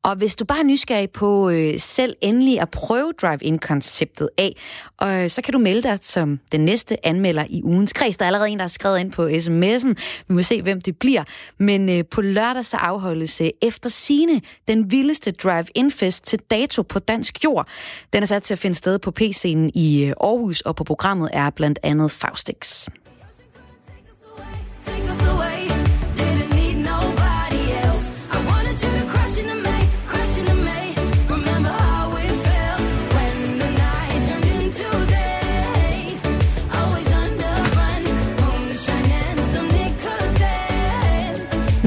Og hvis du bare er nysgerrig på øh, selv endelig at prøve Drive-In-konceptet af, øh, så kan du melde dig som den næste anmelder i ugens kreds. Der er allerede en, der har skrevet ind på sms'en. Vi må se, hvem det bliver. Men øh, på lørdag så afholdes øh, efter sine den vildeste Drive-In-fest til dato på dansk jord. Den er sat til at finde sted på P-scenen i øh, Aarhus, og på programmet er blandt andet Faustix.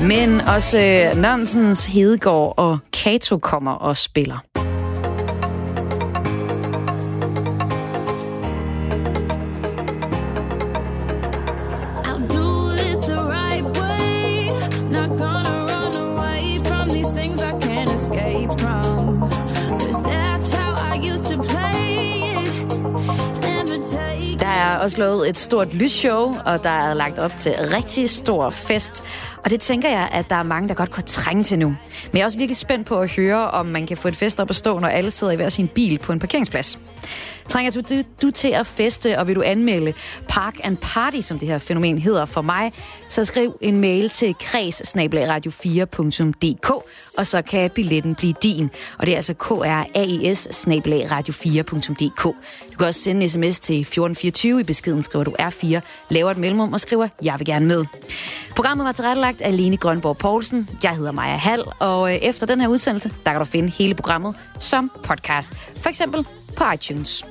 Men også øh, Nonsens, Hedegaard og Kato kommer og spiller. Der er også lavet et stort lysshow, og der er lagt op til rigtig stor fest. Og det tænker jeg, at der er mange, der godt kunne trænge til nu. Men jeg er også virkelig spændt på at høre, om man kan få et fest op at stå, når alle sidder i hver sin bil på en parkeringsplads. Trænger du, du, du til at feste, og vil du anmelde Park and Party, som det her fænomen hedder for mig, så skriv en mail til kreds 4dk og så kan billetten blive din. Og det er altså kraes radio4.dk. Du kan også sende en sms til 1424. I beskeden skriver du R4, laver et mellemrum og skriver, jeg vil gerne med. Programmet var tilrettelagt af Lene Grønborg Poulsen. Jeg hedder Maja Hall, og øh, efter den her udsendelse, der kan du finde hele programmet som podcast. For eksempel på.